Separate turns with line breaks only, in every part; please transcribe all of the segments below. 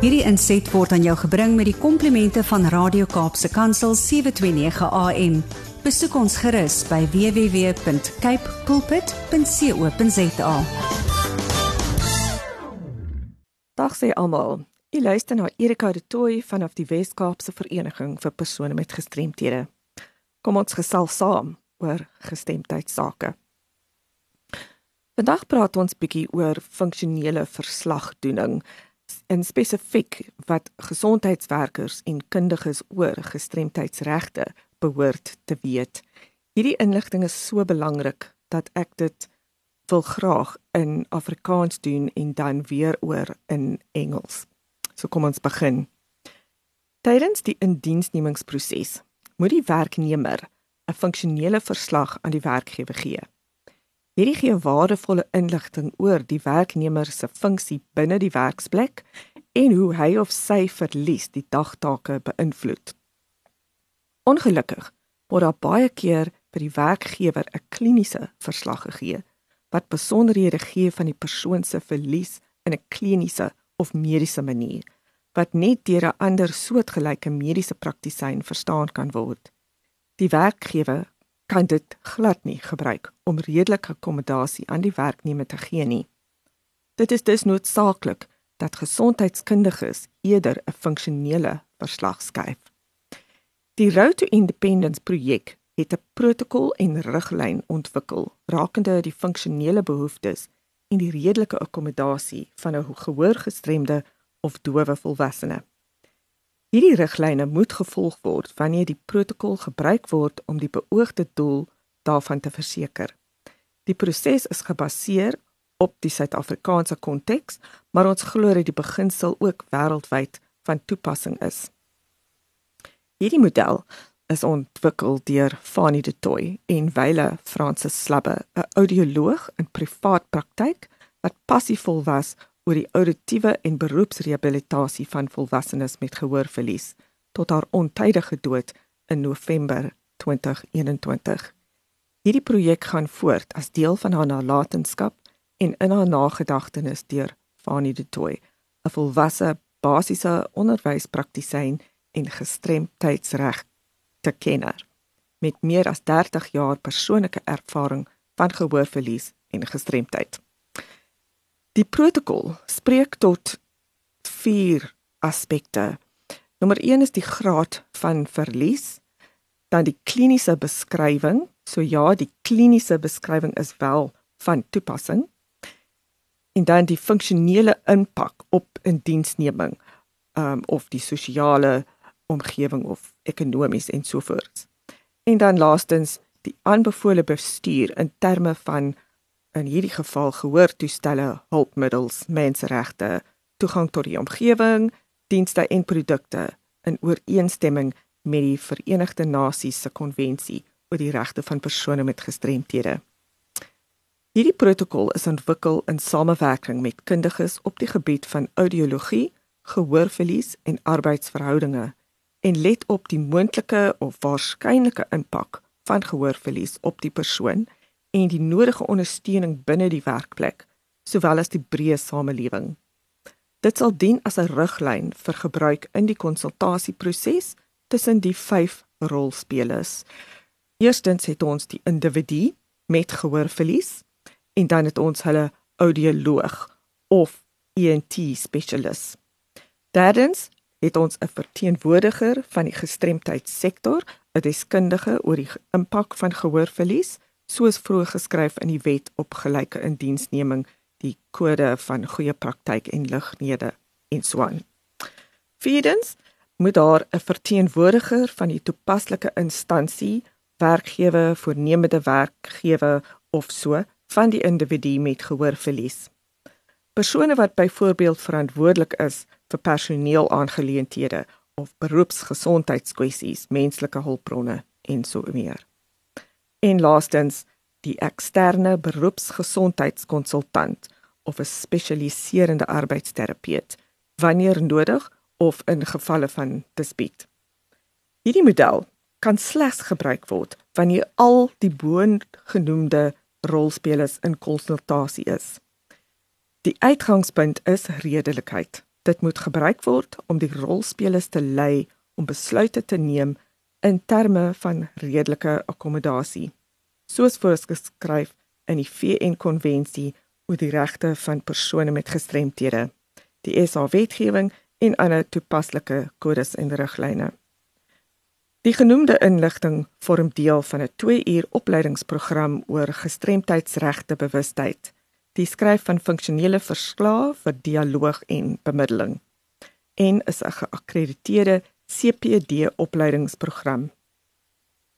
Hierdie inset word aan jou gebring met die komplimente van Radio Kaapse Kansel 729 AM. Besoek ons gerus by www.cape pulpit.co.za.
Dag sê almal. U luister na Erika de Tooy vanaf die Wes-Kaapse Vereniging vir persone met gestremthede. Kom ons gesels saam oor gestremdheidsake. Vandag praat ons bietjie oor funksionele verslagdoening in spesifiek wat gesondheidswerkers en kundiges oor gestremdheidsregte behoort te weet. Hierdie inligting is so belangrik dat ek dit wil graag in Afrikaans doen en dan weer oor in Engels. So kom ons begin. Tydens die indiensnemingsproses moet die werknemer 'n funksionele verslag aan die werkgewer gee. Hierdie gee waardevolle inligting oor die werknemer se funksie binne die werksplek en hoe hy of sy verlies die dagtake beïnvloed. Ongelukkig word daar baie keer vir die werkgewer 'n kliniese verslag gegee wat besonderhede gee van die persoon se verlies in 'n kliniese of mediese manier wat net deur 'n ander soortgelyke mediese praktisyn verstaan kan word. Die werkgewer kan dit glad nie gebruik om redelike akkommodasie aan die werknemer te gee nie. Dit is dus noodsaaklik dat gesondheidskundiges eerder 'n funksionele verslag skryf. Die Road to Independence projek het 'n protokol en riglyn ontwikkel rakende die funksionele behoeftes en die redelike akkommodasie van 'n gehoorgestremde of dowe volwassene. Hierdie riglyne moet gevolg word wanneer die protokol gebruik word om die beoogde doel daarvan te verseker. Die proses is gebaseer op die Suid-Afrikaanse konteks, maar ons glo dat die beginsel ook wêreldwyd van toepassing is. Hierdie model is ontwikkel deur Fanie de Toey en Wyle Francis Slabbe, 'n audioloog in privaat praktyk wat passievol was oor die auditiewe en beroepsrehabilitasie van volwassenes met gehoorverlies tot haar ontydige dood in November 2021. Hierdie projek gaan voort as deel van haar nalatenskap en in haar nagedagtenis deur Fanie de Toey, 'n volwasse basiese onderwyspraktisyn en gestremdheidsreg te kenner met meer as 30 jaar persoonlike ervaring van gehoorverlies en gestremdheid. Die protokol spreek tot vier aspekte. Nommer 1 is die graad van verlies, dan die kliniese beskrywing. So ja, die kliniese beskrywing is wel van toepassing. En dan die funksionele impak op 'n diensneming, ehm um, of die sosiale omgewing of ekonomies en so voort. En dan laastens die aanbevole bestuur in terme van in hierdie geval gehoortoestelle, hulpmiddels, menseregte, toegang tot die omgewing, dienste en produkte in ooreenstemming met die Verenigde Nasies se konvensie oor die regte van persone met gestremthede. Hierdie protokol is ontwikkel in samewerking met kundiges op die gebied van audiologie, gehoorverlies en arbeidsverhoudinge en let op die moontlike of waarskynlike impak van gehoorverlies op die persoon en die nodige ondersteuning binne die werkplek, sowel as die breë samelewing. Dit sal dien as 'n riglyn vir gebruik in die konsultasieproses tussen die vyf rolspelers. Eerstens het ons die individu met gehoorverlies en dan het ons hulle audioloog of ENT spesialis. Derdens het ons 'n verteenwoordiger van die gestremdheidssektor, 'n deskundige oor die impak van gehoorverlies soos vroeër geskryf in die wet op gelyke indiensneming die kode van goeie praktyk en lignede en so aan. Vierdens moet daar 'n verteenwoordiger van die toepaslike instansie, werkgewer, voornemende werkgewer of so van die individu met gehoorverlies. Persone wat byvoorbeeld verantwoordelik is vir personeelaangeleenthede of beroepsgesondheidskwessies, menslike hulpbronne en so meer. En laastens die eksterne beroepsgesondheidskonsultant of 'n spesialiserende arbeidsterapeut wanneer nodig of in gevalle van dispuut. Hierdie model kan slegs gebruik word wanneer al die boongenoemde rolspelers in konsultasie is. Die uitgangspunt is redelikheid Dit moet gebruik word om die rolspelers te lei om besluite te neem in terme van redelike akkommodasie, soos voorgeskryf in die VN-konvensie oor die regte van persone met gestremthede, die SA-wetgewing en ander toepaslike kodes en riglyne. Die genoemde inligting vorm deel van 'n 2-uur opleidingsprogram oor gestremdheidsregte bewustheid, die skryf van funksionele verslae vir dialoog en bemiddeling en is 'n geakkrediteerde CPD opleidingsprogram.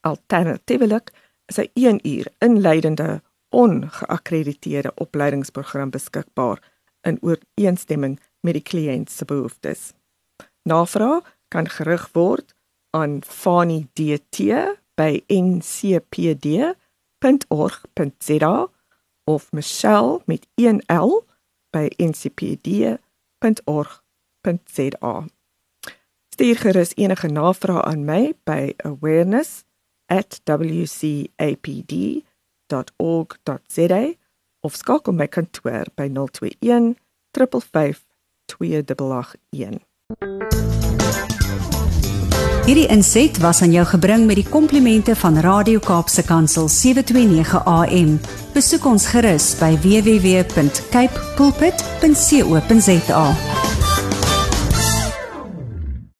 Alternatiefelik is 'n 1 uur inleidende ongeakkrediteerde opleidingsprogram beskikbaar in ooreenstemming met die kliënt se behoeftes. Navraag kan gerig word aan Fani DT by ncpd.org.za of Michelle met 1L by ncpd.org.za. Stuur gerus enige navrae aan my by awareness@wcapd.org.za of skakel my kantoor by 021 355 2881.
Hierdie inset was aan jou gebring met die komplimente van Radio Kaapse Kansel 729 AM. Besoek ons gerus by www.cape pulpit.co.za.